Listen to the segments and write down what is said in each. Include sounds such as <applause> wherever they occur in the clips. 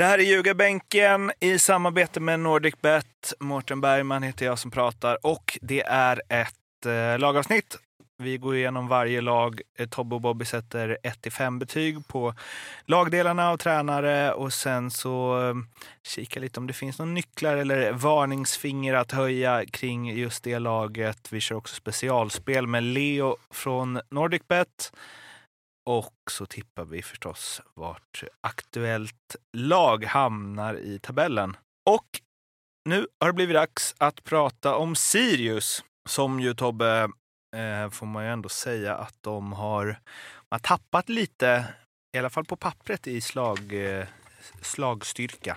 Det här är Ljugarbänken i samarbete med NordicBet. Mårten Bergman heter jag som pratar och det är ett eh, lagavsnitt. Vi går igenom varje lag. Eh, Tobbe och Bobby sätter 1-5 betyg på lagdelarna och tränare och sen så eh, kika lite om det finns några nycklar eller varningsfinger att höja kring just det laget. Vi kör också specialspel med Leo från NordicBet. Och så tippar vi förstås vart aktuellt lag hamnar i tabellen. Och nu har det blivit dags att prata om Sirius, som ju Tobbe, eh, får man ju ändå säga att de har, har tappat lite, i alla fall på pappret, i slag, eh, slagstyrka.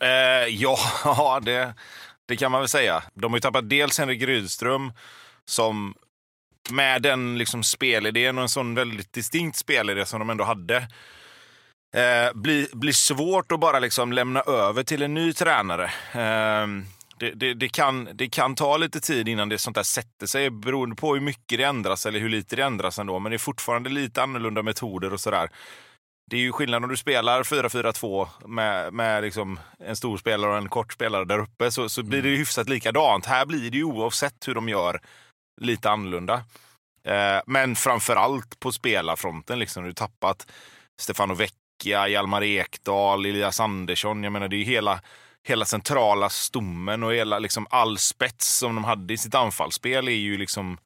Eh, <laughs> ja, det, det kan man väl säga. De har ju tappat dels Henrik Rydström som med den liksom spelidén och en sån väldigt distinkt spelidé som de ändå hade eh, blir, blir svårt att bara liksom lämna över till en ny tränare. Eh, det, det, det, kan, det kan ta lite tid innan det sånt där sätter sig beroende på hur mycket det ändras eller hur lite det ändras ändå. Men det är fortfarande lite annorlunda metoder och sådär. Det är ju skillnad om du spelar 4-4-2 med, med liksom en stor spelare och en kort spelare där uppe så, så blir det hyfsat likadant. Här blir det ju oavsett hur de gör lite annorlunda. Eh, men framförallt på spelarfronten. Liksom, du tappat Stefano Vecchia, Hjalmar Ekdal, Elias Andersson. Jag menar, det är hela, hela centrala stommen och hela, liksom, all spets som de hade i sitt anfallsspel är ju, liksom,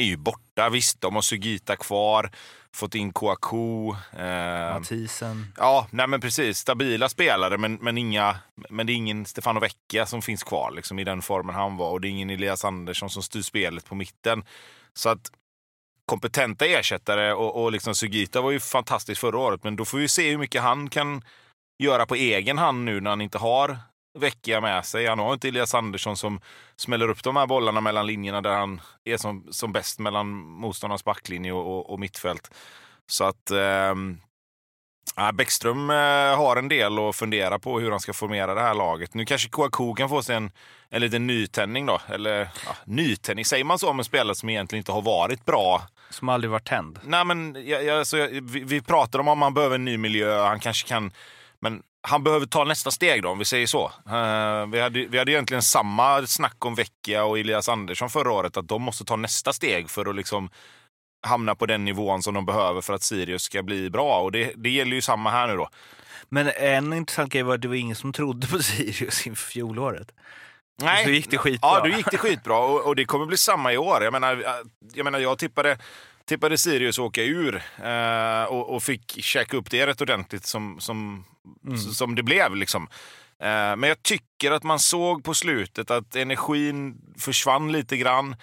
är ju borta. Visst, de har Sugita kvar, fått in Kouakou. Eh, Mathisen. Ja, nej men precis. Stabila spelare, men, men, inga, men det är ingen Stefano Vecchia som finns kvar liksom, i den formen han var. Och det är ingen Elias Andersson som styr spelet på mitten. Så att kompetenta ersättare och, och liksom Sugita var ju fantastisk förra året, men då får vi se hur mycket han kan göra på egen hand nu när han inte har Vecchia med sig. Han har inte Elias Andersson som smäller upp de här bollarna mellan linjerna där han är som, som bäst mellan motståndarnas backlinje och, och, och mittfält. Så att eh, Ja, Bäckström eh, har en del att fundera på hur han ska formera det här laget. Nu kanske Kouakou kan få sig en, en liten nytändning då. Eller ja, nytändning, säger man så om en spelare som egentligen inte har varit bra? Som aldrig varit tänd? Nej, men jag, jag, så vi, vi pratar om om han behöver en ny miljö, han kanske kan... Men han behöver ta nästa steg då, om vi säger så. Uh, vi, hade, vi hade egentligen samma snack om Vecchia och Elias Andersson förra året, att de måste ta nästa steg för att liksom hamna på den nivån som de behöver för att Sirius ska bli bra. Och det, det gäller ju samma här nu då. Men en intressant grej var att det var ingen som trodde på Sirius inför fjolåret. Nej. Så gick det skitbra. Ja, då gick det skitbra. Och, och, det kommer bli samma i år. Jag menar, jag, menar, jag tippade, tippade Sirius åka ur eh, och, och, fick checka upp det rätt ordentligt som, som, mm. som det blev. Liksom. Eh, men jag tycker att man såg på slutet att energin försvann lite grann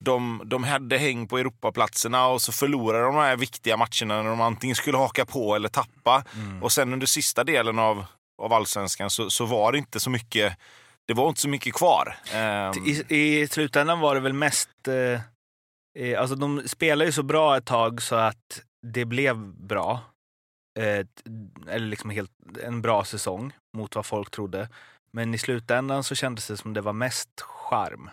de, de hade häng på Europaplatserna och så förlorade de de här viktiga matcherna när de antingen skulle haka på eller tappa. Mm. Och sen under sista delen av, av allsvenskan så, så var det inte så mycket det var inte så mycket kvar. I, i slutändan var det väl mest... Eh, eh, alltså de spelade ju så bra ett tag så att det blev bra. Eh, eller liksom helt, en bra säsong mot vad folk trodde. Men i slutändan så kändes det som det var mest charm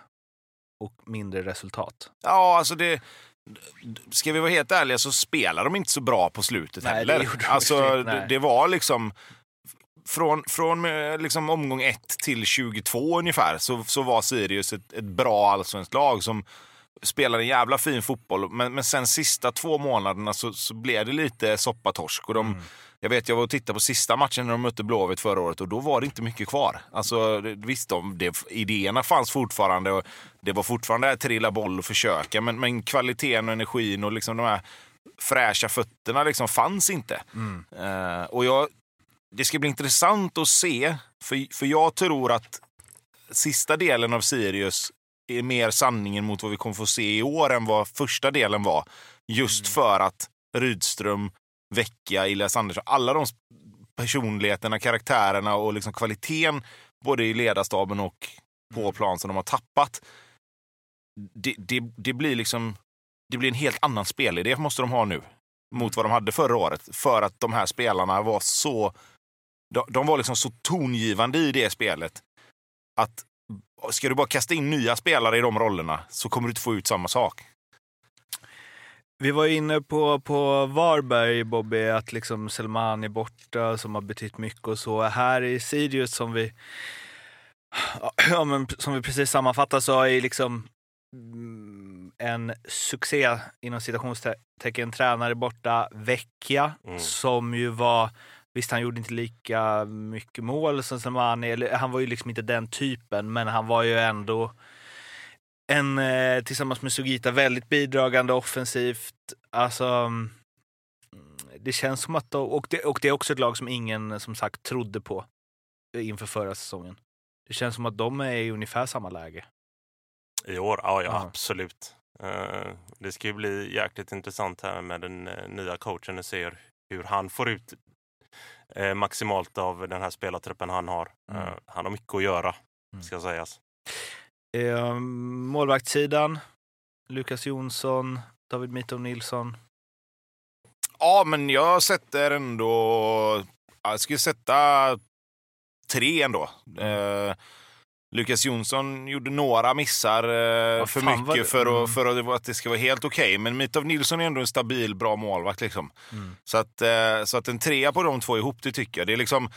och mindre resultat. Ja, alltså det... Ska vi vara helt ärliga så spelar de inte så bra på slutet Nej, heller. Det alltså, det, det, var liksom... Från, från eh, liksom omgång 1 till 22 ungefär så, så var Sirius ett, ett bra allsvenskt lag som spelade en jävla fin fotboll. Men, men sen sista två månaderna så, så blev det lite soppatorsk. Och de, mm jag vet, jag var och tittade på sista matchen när de mötte Blåvitt förra året och då var det inte mycket kvar. Alltså, visst, de, det, idéerna fanns fortfarande och det var fortfarande att trilla boll och försöka, men, men kvaliteten och energin och liksom de här fräscha fötterna liksom fanns inte. Mm. Uh, och jag, det ska bli intressant att se, för, för jag tror att sista delen av Sirius är mer sanningen mot vad vi kommer få se i år än vad första delen var. Just mm. för att Rydström Vecchia, Elias Andersson, alla de personligheterna, karaktärerna och liksom kvaliteten både i ledarstaben och på mm. plan som de har tappat. Det, det, det, blir liksom det blir en helt annan spelidé måste de ha nu mot vad de hade förra året. För att de här spelarna var så... De, de var liksom så tongivande i det spelet att ska du bara kasta in nya spelare i de rollerna så kommer du inte få ut samma sak. Vi var inne på, på Varberg, Bobby, att liksom Selman är borta som har betytt mycket och så. Här i Sirius som vi, ja, men, som vi precis sammanfattar så är liksom mm, en succé inom citationstecken tränare borta, Vecchia, mm. som ju var Visst, han gjorde inte lika mycket mål som Selmani, eller han var ju liksom inte den typen, men han var ju ändå en, eh, tillsammans med Sugita, väldigt bidragande offensivt. Alltså, mm, det känns som att, och, det, och det är också ett lag som ingen som sagt trodde på inför förra säsongen. Det känns som att de är i ungefär samma läge. I år? Ja, ja, absolut. Uh, det ska ju bli jäkligt intressant här med den uh, nya coachen och ser hur han får ut uh, maximalt av den här spelartruppen han har. Mm. han har mycket att göra, mm. ska sägas. Eh, målvaktssidan, Lukas Jonsson, David Mitov Nilsson. Ja, men jag sätter ändå... Jag skulle sätta tre ändå. Eh, Lukas Jonsson gjorde några missar eh, för mycket det? för, att, mm. för att, det ska vara helt okej. Okay. Men Mitov Nilsson är ändå en stabil, bra målvakt. Liksom. Mm. Så, att, eh, så att en trea på de två ihop, det tycker jag. Det är liksom,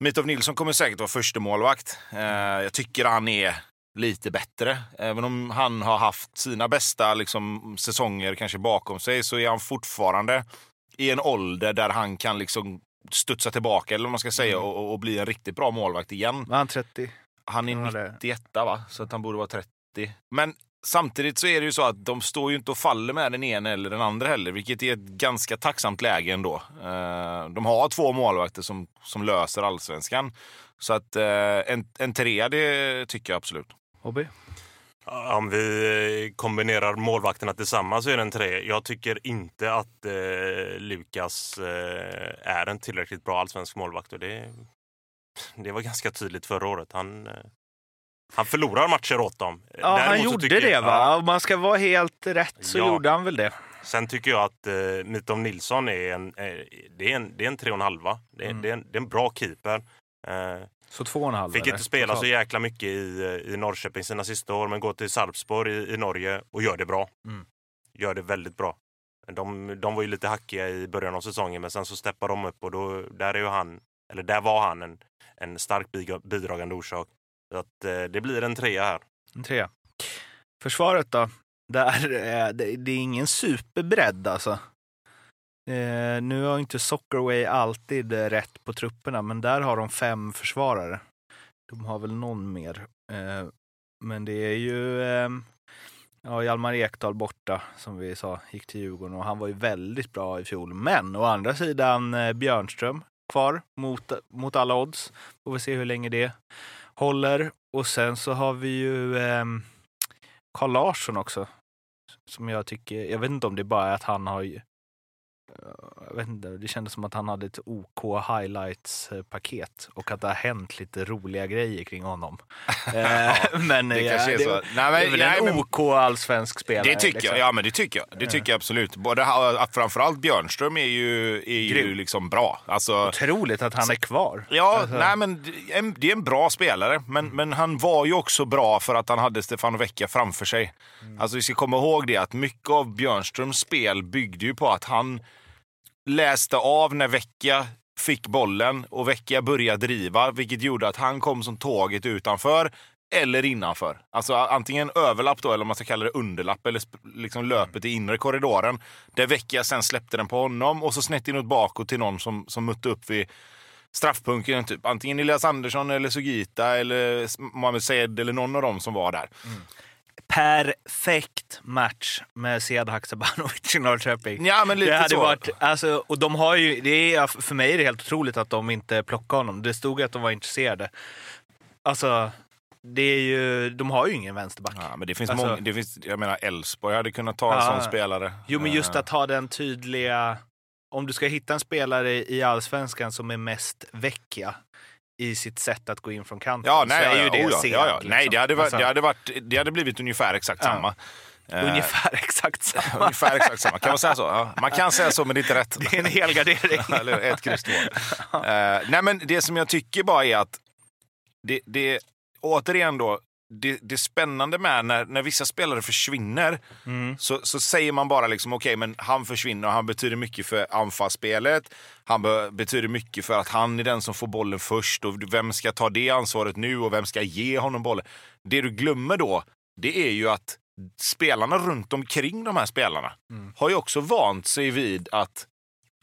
Mitov Nilsson kommer säkert vara första målvakt. Eh, jag tycker han är lite bättre. Även om han har haft sina bästa liksom, säsonger kanske bakom sig så är han fortfarande i en ålder där han kan liksom studsa tillbaka eller vad man ska säga mm. och, och, bli en riktigt bra målvakt igen. Var han 30? Han är 91 va? Så att han borde vara 30. Men samtidigt så är det ju så att de står ju inte och faller med den ena eller den andra heller, vilket är ett ganska tacksamt läge ändå. Eh, de har två målvakter som, som löser allsvenskan. Så att eh, en, en trea, det tycker jag absolut. Hobby? Om vi kombinerar målvakterna tillsammans så är det en tre. Jag tycker inte att eh, Lukas eh, är en tillräckligt bra allsvensk målvakt. Och det, det var ganska tydligt förra året. Han, eh, han förlorar matcher åt dem. Ja, Däremot han gjorde det va? Ja, Om man ska vara helt rätt så ja. gjorde han väl det. Sen tycker jag att eh, Mitov Nilsson är en, eh, det är en, det är en tre och en halva. Det är, mm. det är, en, det är en bra keeper. Eh, så två och en halv? Fick eller? inte spela så jäkla mycket i, i Norrköping sina sista år, men går till Sarpsborg i, i Norge och gör det bra. Mm. Gör det väldigt bra. De, de var ju lite hackiga i början av säsongen, men sen så steppar de upp och då, där, är ju han, eller där var han en, en stark bidragande orsak. Så att, eh, det blir en trea här. En trea. Försvaret då? Där, eh, det, det är ingen superbredd alltså. Eh, nu har inte Soccerway alltid eh, rätt på trupperna, men där har de fem försvarare. De har väl någon mer. Eh, men det är ju eh, ja, Hjalmar Ekdal borta, som vi sa, gick till Djurgården och han var ju väldigt bra i fjol. Men å andra sidan eh, Björnström kvar mot, mot alla odds. Får vi se hur länge det håller. Och sen så har vi ju eh, Carl Larsson också. Som jag tycker, jag vet inte om det bara är att han har jag vet inte, det kändes som att han hade ett OK highlights-paket och att det har hänt lite roliga grejer kring honom. <laughs> ja, eh, men det, ja, det, det, nej, men, är väl nej, en OK allsvensk spelare? Det tycker liksom. jag, ja men det tycker jag. Det tycker jag absolut. Både, framförallt Björnström är ju, är ju liksom bra. Alltså, Otroligt att han så, är kvar. Ja, alltså. nej men det är en bra spelare. Men, mm. men han var ju också bra för att han hade Stefano Vecchia framför sig. Mm. Alltså vi ska komma ihåg det att mycket av Björnströms spel byggde ju på att han läste av när Vecchia fick bollen och Vecchia började driva, vilket gjorde att han kom som tåget utanför eller innanför. Alltså antingen överlapp då, eller om man ska kalla det underlapp, eller liksom löpet i inre korridoren. Där Vecchia sen släppte den på honom och så snett inåt bakåt till någon som, som mötte upp vid straffpunkten. Typ. Antingen Elias Andersson eller Sugita eller Mohamed Said eller någon av dem som var där. Mm perfekt match med Sead Haksabanovic i Norrköping. Ja, men lite det hade så. Varit, alltså, och de har ju, det är, för mig är det helt otroligt att de inte plockade honom. Det stod att de var intresserade. Alltså, det är ju, de har ju ingen vänsterback. Ja, men det finns alltså, många, det finns, jag menar Elfsborg hade kunnat ta en ja, sån spelare. Jo, men just att ha den tydliga... Om du ska hitta en spelare i allsvenskan som är mest vecchia, i sitt sätt att gå in från kanten. Ja, nej, så är ja, ju det oh, ja, ja. Liksom. Nej, det hade, varit, alltså. det, hade varit, det hade blivit ungefär exakt samma. Uh, ungefär exakt samma. <laughs> ungefär exakt samma. Kan man säga så? Ja, man kan säga så, men det är inte rätt. Det är en helgardering. <laughs> Eller ett kryss. Uh, nej, men det som jag tycker bara är att det, det återigen då, det, det spännande med när, när vissa spelare försvinner mm. så, så säger man bara liksom okej, okay, men han försvinner och han betyder mycket för anfallsspelet. Han be, betyder mycket för att han är den som får bollen först och vem ska ta det ansvaret nu och vem ska ge honom bollen? Det du glömmer då, det är ju att spelarna runt omkring de här spelarna mm. har ju också vant sig vid att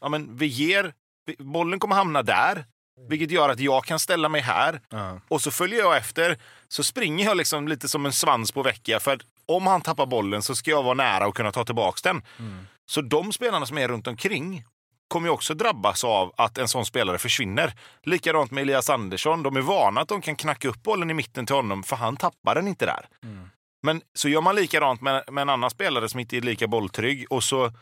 ja, men vi ger, bollen kommer hamna där. Vilket gör att jag kan ställa mig här uh. och så följer jag efter. Så springer jag liksom lite som en svans på vecka. För om han tappar bollen så ska jag vara nära och kunna ta tillbaka den. Mm. Så de spelarna som är runt omkring kommer ju också drabbas av att en sån spelare försvinner. Likadant med Elias Andersson. De är vana att de kan knacka upp bollen i mitten till honom för han tappar den inte där. Mm. Men så gör man likadant med, med en annan spelare som inte är lika bolltrygg och så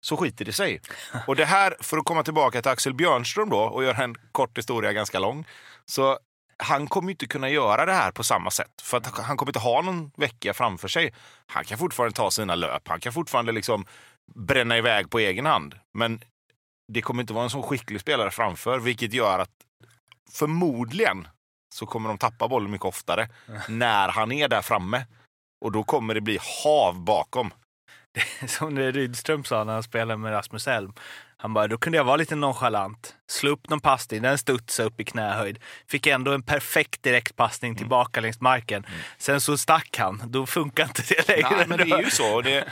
så skiter det sig. <laughs> Och det här, för att komma tillbaka till Axel Björnström då och göra en kort historia ganska lång. Så han kommer inte kunna göra det här på samma sätt. För att han kommer inte ha någon vecka framför sig. Han kan fortfarande ta sina löp. Han kan fortfarande liksom bränna iväg på egen hand. Men det kommer inte vara en så skicklig spelare framför, vilket gör att förmodligen så kommer de tappa bollen mycket oftare när han är där framme. Och då kommer det bli hav bakom. <laughs> som Rydström sa när han spelade med Rasmus Elm. Han bara, då kunde jag vara lite nonchalant. Slå upp någon passning, den studsade upp i knähöjd. Fick ändå en perfekt direktpassning mm. tillbaka längs marken. Mm. Sen så stack han. Då funkar inte det längre. Nej, men det är ju så. <laughs> Det,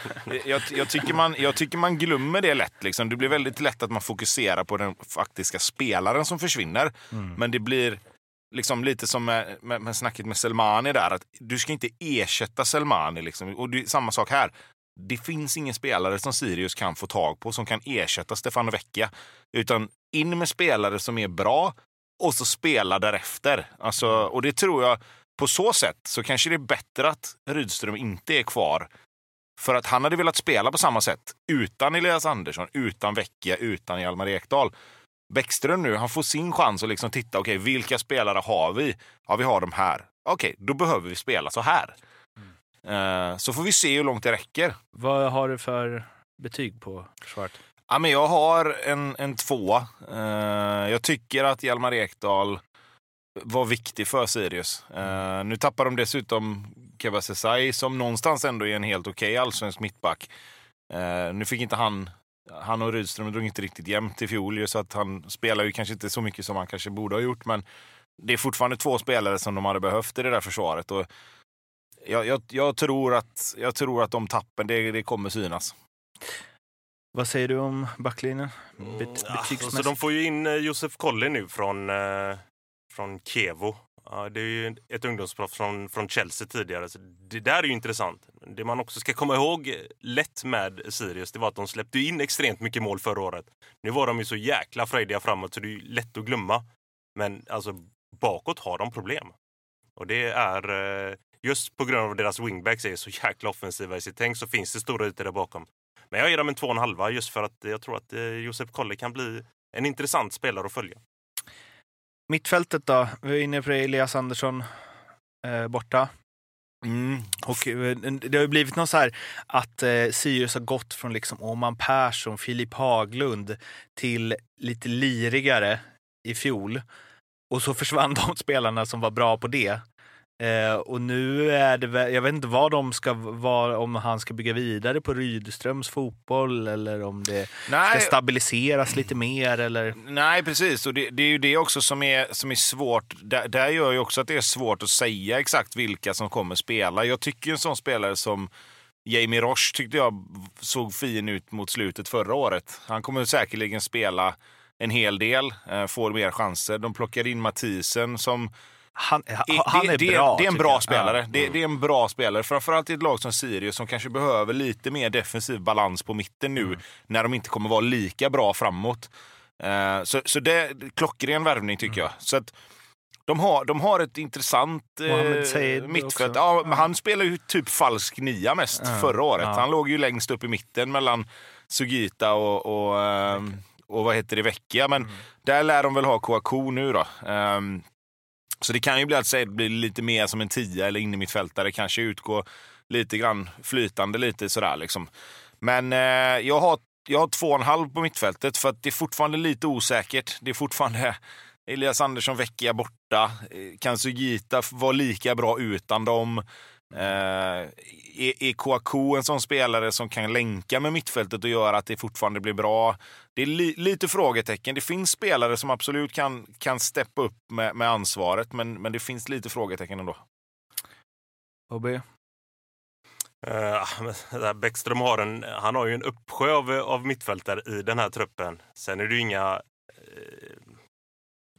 jag, jag, tycker man, jag tycker man glömmer det lätt. Liksom. Det blir väldigt lätt att man fokuserar på den faktiska spelaren som försvinner. Mm. Men det blir liksom lite som med, med, med snacket med Selmani där. Att du ska inte ersätta Selmani. Liksom. Och det är samma sak här det finns ingen spelare som Sirius kan få tag på som kan ersätta Stefano Vecchia. Utan in med spelare som är bra och så spela därefter. Alltså, och det tror jag, på så sätt så kanske det är bättre att Rydström inte är kvar. För att han hade velat spela på samma sätt utan Elias Andersson, utan Vecchia, utan Hjalmar Ekdal. Bäckström nu, han får sin chans att liksom titta, okej, okay, vilka spelare har vi? Ja, vi har de här. Okej, okay, då behöver vi spela så här. Eh, så får vi se hur långt det räcker. Vad har du för betyg på försvaret? Ja, men jag har en, en tvåa. Uh, jag tycker att Hjalmar Ekdal var viktig för Sirius. Uh, nu tappar de dessutom Keba Sesai som någonstans ändå är en helt okej okay allsvensk mittback. Nu fick inte han, han och Rydström drog inte riktigt jämnt i fjol så att han spelar ju kanske inte så mycket som han kanske borde ha gjort. Men det är fortfarande två spelare som de hade behövt i det där försvaret. Och jag, jag, jag, tror, att, jag tror att de tappen, det, det kommer synas. Vad säger du om backlinjen? Bet, mm, alltså, de får ju in eh, Josef Collin nu från, eh, från Kevo. Ja, det är ju ett ungdomsproffs från, från Chelsea tidigare. Så det där är ju intressant. Det man också ska komma ihåg lätt med Sirius det var att de släppte in extremt mycket mål förra året. Nu var de ju så jäkla frejdiga framåt så det är lätt att glömma. Men alltså bakåt har de problem. Och det är... Just på grund av deras wingbacks är så jäkla offensiva i sitt tänk så finns det stora ytor där bakom. Men jag ger dem en två och en halva just för att jag tror att eh, Josef Kolle kan bli en intressant spelare att följa. Mittfältet då? Vi är inne på det, Elias Andersson eh, borta. Mm. Och eh, det har ju blivit något så här att eh, Sirius har gått från liksom Oman Persson, Filip Haglund till lite lirigare i fjol. Och så försvann <laughs> de spelarna som var bra på det. Eh, och nu är det jag vet inte vad de ska vara, om han ska bygga vidare på Rydströms fotboll eller om det Nej. ska stabiliseras lite mer eller? Nej precis, och det, det, är ju det också som är, som är svårt. Där, där gör ju också att det är svårt att säga exakt vilka som kommer spela. Jag tycker en sån spelare som Jamie Roche tyckte jag såg fin ut mot slutet förra året. Han kommer säkerligen spela en hel del, eh, får mer chanser. De plockar in Mathisen som han, han är det, bra. Det är en bra spelare. Ja. Det, det, är en bra spelare. Framförallt i ett lag som Sirius som kanske behöver lite mer defensiv balans på mitten nu mm. när de inte kommer vara lika bra framåt. Uh, så, så det är klockren värvning tycker mm. jag. Så att, de har, de har ett intressant eh, mittfält. Ja, men han spelar ju typ falsk nia mest mm. förra året. Ja. Han låg ju längst upp i mitten mellan Sugita och, och, eh, och vad heter det, Vecchia. Men mm. där lär de väl ha Kouakou nu då. Um, så det kan ju bli att det blir lite mer som en tia eller in i mitt fältare. Kanske utgå lite grann flytande lite sådär liksom. Men eh, jag, har, jag har två och en halv på mittfältet för att det är fortfarande lite osäkert. Det är fortfarande Elias Andersson Vecchia borta. Eh, kan Sugita vara lika bra utan dem? Eh, är, Kouakou en sån spelare som kan länka med mittfältet och göra att det fortfarande blir bra? Det är li, lite frågetecken. Det finns spelare som absolut kan, kan steppa upp med, med ansvaret, men, men det finns lite frågetecken ändå. Bobby? Uh, Bäckström har, en, han har ju en uppsjö av, av mittfältare i den här truppen. Sen är det ju inga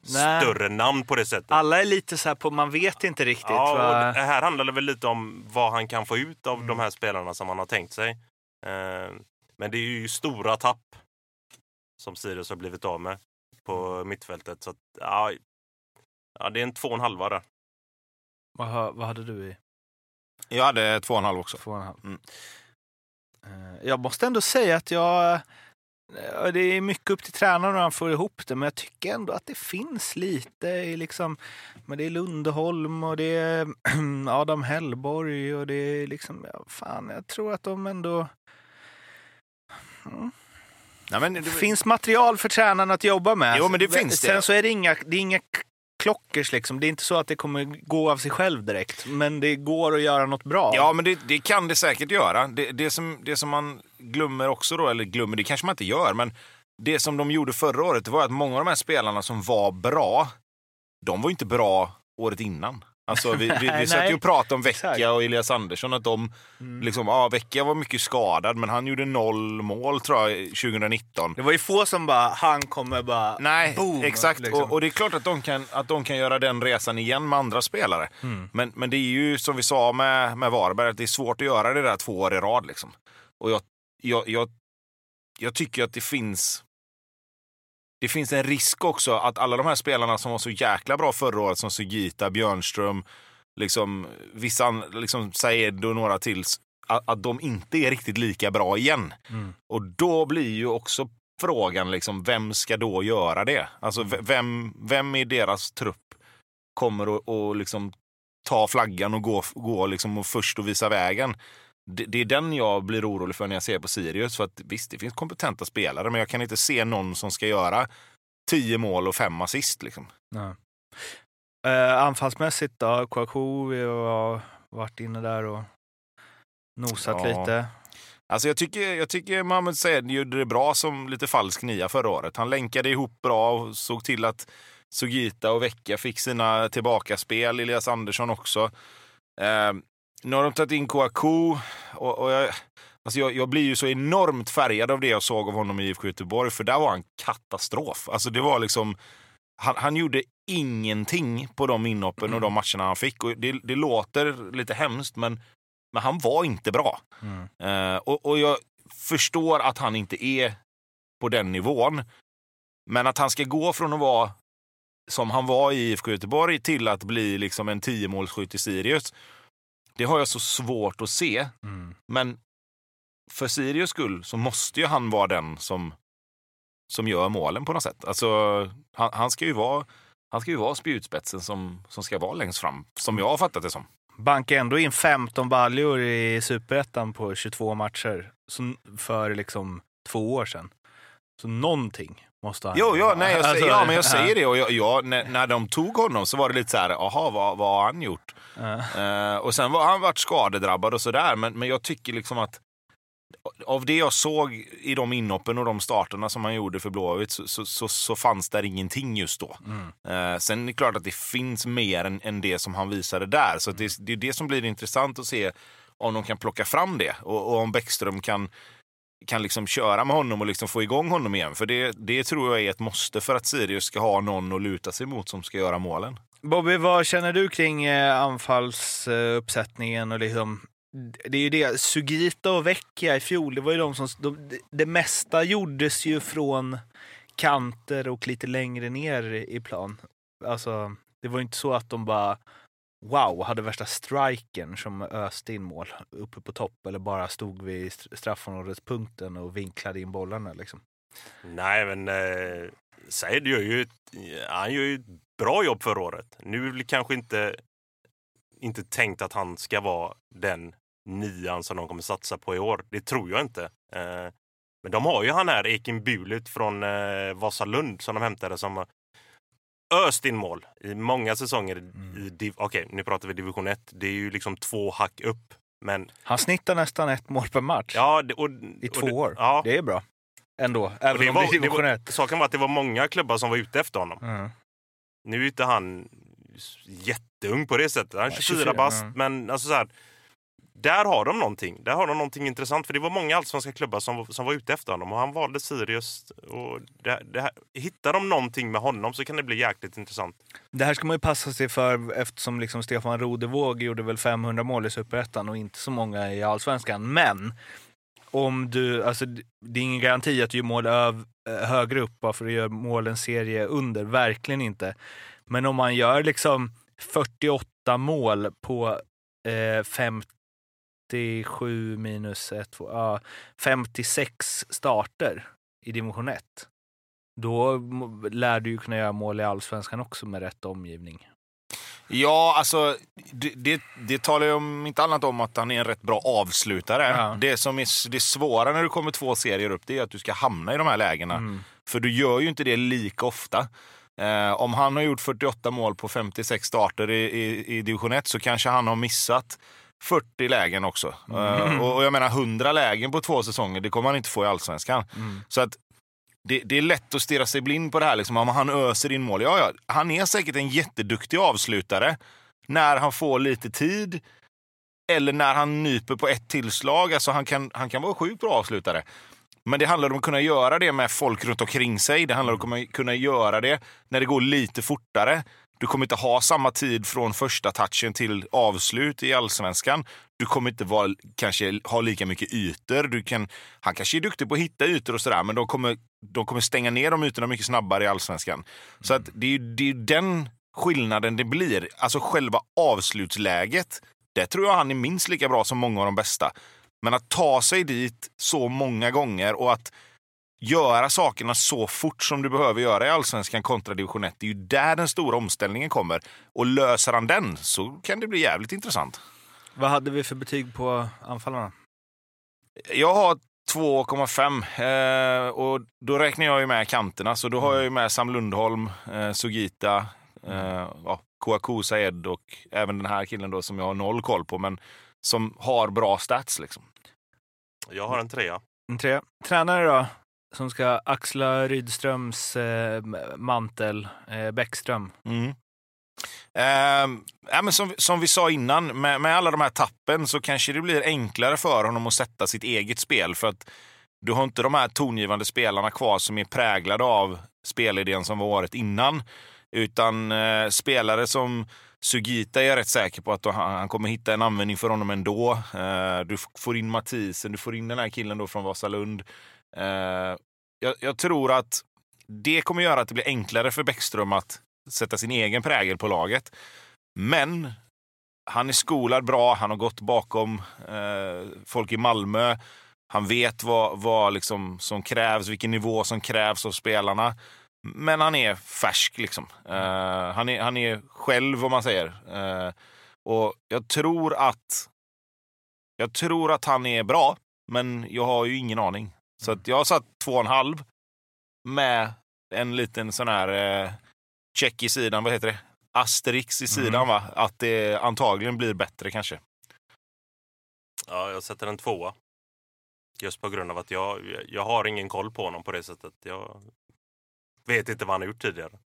uh, större namn på det sättet. Alla är lite så här på, man vet inte riktigt. Ja, va? det här handlar det väl lite om vad han kan få ut av mm. de här spelarna som han har tänkt sig. Uh, men det är ju stora tapp som Sirius har blivit av med på mm. mittfältet. Så att, ja, ja, det är en två och en halva där. Vad, vad hade du i? Jag hade två och en halv också. Två och en halv. Mm. Eh, jag måste ändå säga att jag... Det är mycket upp till tränaren hur han får ihop det, men jag tycker ändå att det finns lite i liksom... Men det är Lundeholm och det är <clears throat> Adam Hellborg och det är liksom... Ja, fan, jag tror att de ändå... Mm. Nej, men det finns material för tränaren att jobba med. Jo, men det finns Sen så är det inga, det är inga klockers liksom. Det är inte så att det kommer gå av sig själv direkt, men det går att göra något bra. Ja, men det, det kan det säkert göra. Det, det, som, det som man glömmer också då, eller glömmer, det kanske man inte gör, men det som de gjorde förra året var att många av de här spelarna som var bra, de var inte bra året innan. Alltså, vi vi, vi satt ju och pratade om Vecchia och Elias Andersson. Att de, mm. liksom, ja, Vecchia var mycket skadad, men han gjorde noll mål tror jag 2019. Det var ju få som bara, han kommer bara Nej, boom, exakt. Liksom. Och, och, det är klart att de, kan, att de kan göra den resan igen med andra spelare. Mm. Men, men det är ju som vi sa med, med Varberg, att det är svårt att göra det där två år i rad. Liksom. Och jag, jag, jag, jag tycker att det finns det finns en risk också att alla de här spelarna som var så jäkla bra förra året, som Sugita, Björnström, liksom, vissa liksom, Saed och några till, att, att de inte är riktigt lika bra igen. Mm. Och då blir ju också frågan, liksom, vem ska då göra det? Alltså, vem, vem i deras trupp kommer att liksom, ta flaggan och gå, gå liksom, och först och visa vägen? Det, det, är den jag blir orolig för när jag ser på Sirius. För att visst, det finns kompetenta spelare, men jag kan inte se någon som ska göra tio mål och fem assist. Liksom. Ja. Eh, anfallsmässigt då? Kouakou, vi har varit inne där och nosat ja. lite. Alltså jag tycker, jag tycker Mohamed Said gjorde det bra som lite falsk nia förra året. Han länkade ihop bra och såg till att Sugita och Vecka fick sina tillbakaspel. Elias Andersson också. Eh, nu har de tagit in Kouakou och, och jag, alltså jag, jag, blir ju så enormt färgad av det jag såg av honom i IFK Göteborg, för där var han katastrof. Alltså det var liksom, han, han gjorde ingenting på de inhoppen mm. och de matcherna han fick. Och det, det låter lite hemskt, men, men han var inte bra. Mm. Uh, och, och jag förstår att han inte är på den nivån. Men att han ska gå från att vara som han var i IFK Göteborg till att bli liksom en tiomålsskytt i Sirius det har jag så svårt att se. Mm. Men för Sirius skull så måste ju han vara den som, som gör målen på något sätt. Alltså, han, han ska ju vara, han ska ju vara spjutspetsen som, som ska vara längst fram, som jag har fattat det som. Bankar ändå in 15 baljor i superettan på 22 matcher för liksom två år sedan. Så någonting måste han Jo, ja, nej, jag, alltså, ja, men jag säger det. Och jag, jag, när, när de tog honom så var det lite så här, jaha, vad, vad har han gjort? Uh. och sen har han varit skadedrabbad och sådär, men, men jag tycker liksom att av det jag såg i de inhoppen och de starterna som han gjorde för Blåvitt så, så, så, så fanns där ingenting just då. Mm. Uh, sen är det klart att det finns mer än, än det som han visade där. Så det, det är det som blir intressant att se om de kan plocka fram det och, och om Bäckström kan kan liksom köra med honom och liksom få igång honom igen. För det, det tror jag är ett måste för att Sirius ska ha någon att luta sig mot som ska göra målen. Bobby, vad känner du kring eh, anfallsuppsättningen? Och liksom, det är ju det, Sugita och Vecchia i fjol, det var ju de som... De, det mesta gjordes ju från kanter och lite längre ner i plan. Alltså, det var ju inte så att de bara wow, hade värsta striken som öste in mål uppe på topp eller bara stod vid straffområdespunkten och vinklade in bollarna. Liksom. Nej, men eh, Said gör ju, han gör ju ett bra jobb förra året. Nu är det kanske inte, inte tänkt att han ska vara den nian som de kommer satsa på i år. Det tror jag inte. Eh, men de har ju han här Ekin Bulut från eh, Vasalund som de hämtade som öst in mål i många säsonger. Mm. Okej, okay, nu pratar vi division 1. Det är ju liksom två hack upp. Men... Han snittar nästan ett mål per match ja, och, i två och det, år. Ja. Det är bra. Ändå, även det om var, det är division 1. Saken var att det var många klubbar som var ute efter honom. Mm. Nu är inte han jätteung på det sättet. Han är 24, 24 bast. Mm. Men alltså så här, där har de någonting. Där har de någonting intressant. För det var många allsvenska klubbar som, som var ute efter honom och han valde Sirius. Och det, det här, hittar de någonting med honom så kan det bli jäkligt intressant. Det här ska man ju passa sig för eftersom liksom Stefan Rodevåg gjorde väl 500 mål i Superettan och inte så många i Allsvenskan. Men om du, alltså, det är ingen garanti att du gör mål öv, eh, högre upp bara för att du gör mål en serie under. Verkligen inte. Men om man gör liksom 48 mål på eh, 57 minus 1, 2, ja, 56 starter i division 1. Då lär du ju kunna göra mål i allsvenskan också med rätt omgivning. Ja, alltså det, det, det talar ju om inte annat om att han är en rätt bra avslutare. Ja. Det som är det svåra när du kommer två serier upp, det är att du ska hamna i de här lägena. Mm. För du gör ju inte det lika ofta. Eh, om han har gjort 48 mål på 56 starter i, i, i division 1 så kanske han har missat 40 lägen också. Mm. Och, och, jag menar 100 lägen på två säsonger, det kommer han inte få i allsvenskan. Mm. Så att det, det, är lätt att stirra sig blind på det här. Liksom, om han öser in mål. Ja, ja, han är säkert en jätteduktig avslutare när han får lite tid. Eller när han nyper på ett tillslag. Alltså han, kan, han kan vara sjukt bra avslutare. Men det handlar om att kunna göra det med folk runt omkring sig. Det handlar om att kunna göra det när det går lite fortare. Du kommer inte ha samma tid från första touchen till avslut i allsvenskan. Du kommer inte vara, kanske ha lika mycket ytor. Du kan, han kanske är duktig på att hitta ytor och sådär, men de kommer, de kommer stänga ner de ytorna mycket snabbare i allsvenskan. Så att det är det är den skillnaden det blir. Alltså själva avslutsläget, där tror jag han är minst lika bra som många av de bästa. Men att ta sig dit så många gånger och att göra sakerna så fort som du behöver göra i allsvenskan kontra division 1. Det är ju där den stora omställningen kommer. Och löser han den så kan det bli jävligt intressant. Vad hade vi för betyg på anfallarna? Jag har 2,5 eh, och då räknar jag ju med kanterna. Så då har jag ju med Sam Lundholm, eh, Sugita, eh, ja, Kouakou Saed och även den här killen då som jag har noll koll på, men som har bra stats liksom. Jag har en trea. En trea. Tränare då? Som ska axla Rydströms eh, mantel, eh, Bäckström. Mm. Eh, ja, men som, som vi sa innan, med, med alla de här tappen så kanske det blir enklare för honom att sätta sitt eget spel. För att du har inte de här tongivande spelarna kvar som är präglade av spelidén som var året innan. Utan eh, spelare som Sugita är jag rätt säker på att han kommer hitta en användning för honom ändå. Eh, du får in Mathisen, du får in den här killen då från Vasalund. Eh, jag, jag, tror att det kommer göra att det blir enklare för Bäckström att sätta sin egen prägel på laget. Men han är skolad bra, han har gått bakom eh, folk i Malmö. Han vet vad, vad liksom som krävs, vilken nivå som krävs av spelarna. Men han är färsk. Liksom. Uh, han, är, han är själv, om man säger. Uh, och jag tror att jag tror att han är bra, men jag har ju ingen aning. Så att jag har satt två och en halv med en liten sån här eh, check i sidan, vad heter det? Asterix i sidan mm. va? Att det antagligen blir bättre kanske. Ja, jag sätter en tvåa. Just på grund av att jag, jag har ingen koll på honom på det sättet. Jag vet inte vad han har gjort tidigare.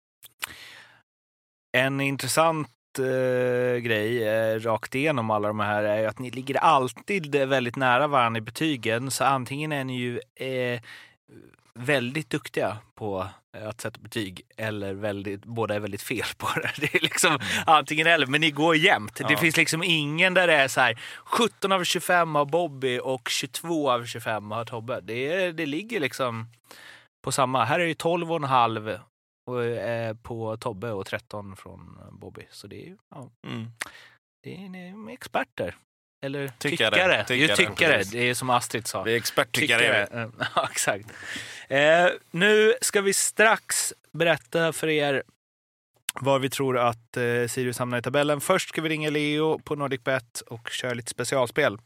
En intressant eh, grej eh, rakt igenom alla de här är att ni ligger alltid väldigt nära varandra i betygen. Så antingen är ni ju eh, väldigt duktiga på att sätta betyg eller väldigt, båda är väldigt fel på det. <laughs> Det är liksom mm. antingen eller, men ni går jämnt. Ja. Det finns liksom ingen där det är så här 17 av 25 har Bobby och 22 av 25 har Tobbe. Det, det ligger liksom på samma. Här är det 12,5 och, eh, på Tobbe och 13 från Bobby. Så det är ja. Mm. Det är experter. Eller tyckare. Tyckare. tyckare. tyckare. Det är som Astrid sa. Vi är experttyckare. <laughs> Ja, exakt. Eh, nu ska vi strax berätta för er var vi tror att eh, Sirius hamnar i tabellen. Först ska vi ringa Leo på NordicBet och köra lite specialspel.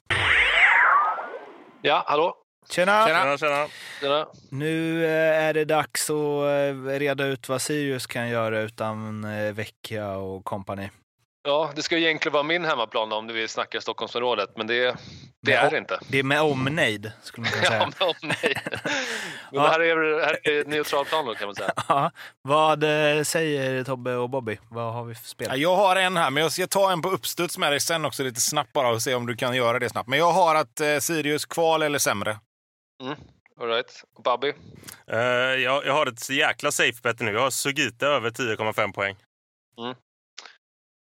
Ja, hallå? Tjena! Tjena, tjena. Tjena. Nu eh, är det dags att eh, reda ut vad Sirius kan göra utan eh, Vecchia och kompani. Ja, det ska ju egentligen vara min hemmaplan om du vill snacka Stockholmsområdet, men det, det Ja. är det inte. Det är med omnejd, skulle man kunna Ja, säga. <laughs> men, oh, nej. men Ja. här är, här är ett neutralt plan då, kan man säga. <laughs> Ja, vad säger Tobbe och Bobby? Vad har vi för spel? Ja, Jag har en här, men jag ska ta en på uppstuds med dig sen också lite snabbt bara och se om du kan göra det snabbt. Men jag har att eh, Sirius kval eller sämre. All right. Och Babby? Eh, jag, jag har ett jäkla safe bet nu. Jag har Sugita över 10,5 poäng.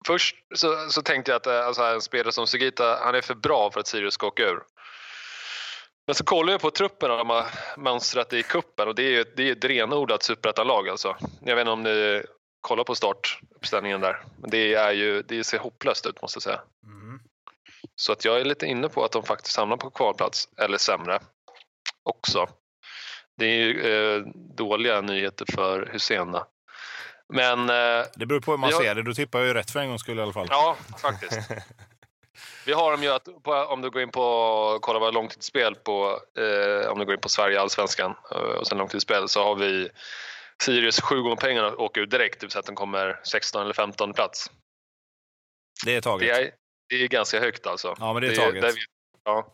Först så, så tänkte jag att eh, alltså, en spelare som Sugita, han är för bra för att Sirius ska åka ur. Men så kollar jag på truppen de har mönstrat i kuppen och det är ju det är ett renodlat superettanlag alltså. Jag vet inte om ni kollar på startuppställningen där. Men det, är ju, det ser hopplöst ut måste jag säga. Mm. Så att jag är lite inne på att de faktiskt hamnar på kvalplats, eller sämre också. Det är ju eh, dåliga nyheter för Hussein. då. Men eh, Det beror på hur man har- ser det. Då tippar ju rätt för en gångs skull i alla fall. ja, faktiskt. <laughs> Vi har dem ju att, om du går in på kolla våra långtidsspel på, eh, om du går in på Sverige Allsvenskan eh, och sen långtidsspel så har vi Sirius sju gånger pengarna åker ut direkt, det vill säga att de kommer 16 eller 15 plats. Det är taget. Det är, det är ganska högt alltså. Ja, men det är Det- taget. där vi- ja.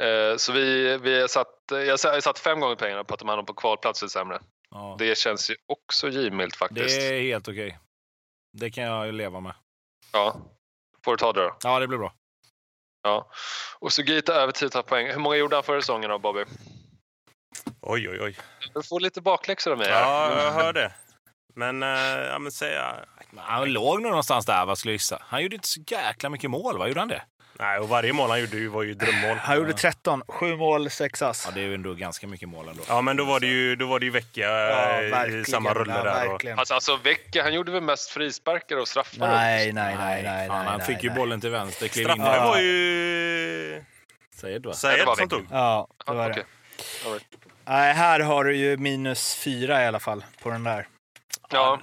Eh, Så vi, vi satt, jag har satt fem gånger pengarna på att de hamnar på kvalplats eller sämre. Ja. Det känns ju också givmilt faktiskt. Det är helt okej. Det kan jag ju leva med. Ja. Får du ta det då. Ja, det blir bra. Ja. Och Sugita över 10 poäng. Hur många gjorde han förra säsongen då Bobby? Oj, oj, oj. Du får lite bakläxor av mig. Ja, jag hör det. Men, eh, ja, men säga... Han låg nog någonstans där, vad skulle jag gissa. Han gjorde inte så jäkla mycket mål, va? Gjorde han det? Nej, och varje mål han gjorde ju- var ju drömmål. Han gjorde 13, sju mål, sex ass. Ja, det är ju ändå ganska mycket mål ändå. Ja, men då var det ju, då var det ju Vecchia eh, i samma rulle ja, där. Och. Alltså, alltså Vecka, han gjorde väl mest frisparkar och straffar? Nej, nej, nej, nej. Fan, nej, han nej, fick ju nej. bollen till vänster, klev in var ju Säger du va? Sayed som Vecchia. tog. Ja, det Ja, var okej. det. All right. Nej, här har du ju minus fyra i alla fall på den där. Ja,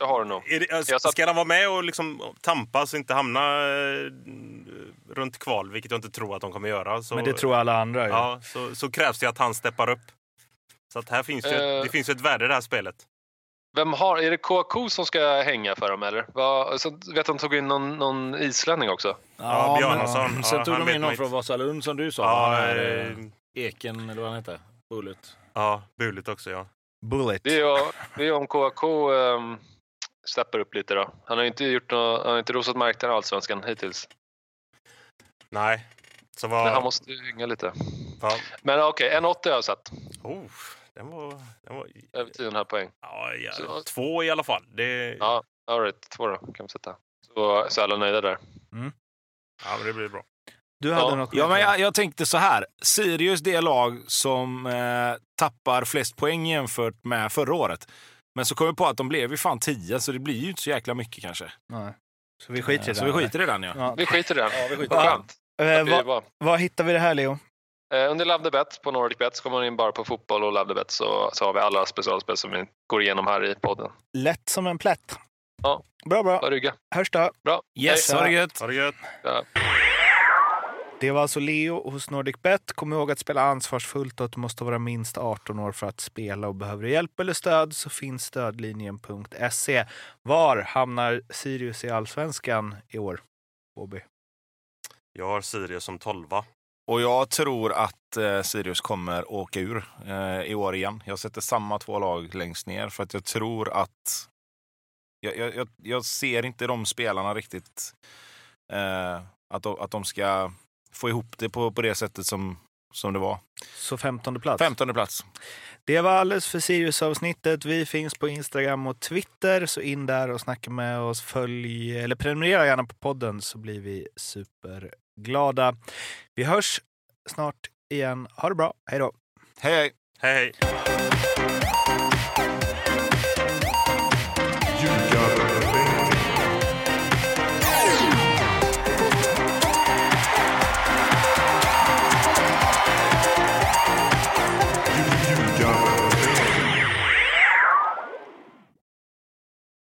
jag har det nog. Är det, Jag satt- Ska han vara med och liksom tampas och inte hamna eh, runt kval, vilket jag inte tror att de kommer göra, så, Men det tror alla andra ja, så, så krävs det att han steppar upp. Så att här finns ju Eh. det finns ju ett värde i det här spelet. Vem har, är det KK som ska hänga för dem eller? Vad, så vet att de tog in någon, någon islänning också. Ja, Bjarnason. men Ja, Sen tog de in någon från. Vasalund som du sa. Ja, Ja, här, eh, Eken, eller vad han heter. Bullet. ja, buligt också ja. Bullet. Det är, det är om KK um, steppar upp lite då. Han har ju inte gjort något, han har inte rosat marknaden i Allsvenskan hittills. Nej. Så Men han var... måste ju hänga lite. Ja. Men okej, en 80 har jag satt. Oh, den var... Den var Över 10,5 poäng. ja, ja, Så- två i alla fall. Det, Ja, all right, två då kan vi sätta. Så, så är alla nöjda där. ja, men det blir bra. Du hade Ja. något Ja, men jag, jag tänkte så här. Sirius det lag som eh, tappar flest poäng jämfört med förra året. Men så kom vi på att de blev ju fan 10, så det blir ju inte så jäkla mycket kanske. Nej. Så vi skiter i det. Så vi skiter i den ja. Ja. Vi skiter i den. Ja, vi skiter. Eh, vad, vad hittar vi det här, Leo? Eh, Under Love the Bet på Nordic Bet så kommer man in bara på fotboll och Love the Bet så, så har vi alla specialspel som vi går igenom här i podden. Lätt som en plätt. Ja. Bra, bra. Bara rygga. Hörs då. Bra. Yes, Hej. ha det gött! Ha det gött! Ja. Det var alltså Leo hos Nordic Bet. Kom ihåg att spela ansvarsfullt och att du måste vara minst 18 år för att spela. och Behöver du hjälp eller stöd så finns stödlinjen.se. Var hamnar Sirius i allsvenskan i år? Bobby. Jag har Sirius som tolva. Och jag tror att eh, Sirius kommer åka ur eh, i år igen. Jag sätter samma två lag längst ner för att jag tror att jag, jag, jag, jag ser inte de spelarna riktigt eh, att, de, att de ska få ihop det på, på det sättet som, som det var. Så 15 plats. 15 plats. Det var alldeles för Sirius-avsnittet. Vi finns på Instagram och Twitter, så in där och snacka med oss. Följ, eller prenumerera gärna på podden så blir vi superglada. Vi hörs snart igen. Ha det bra. Hej då! Hej hej! Hej, hej!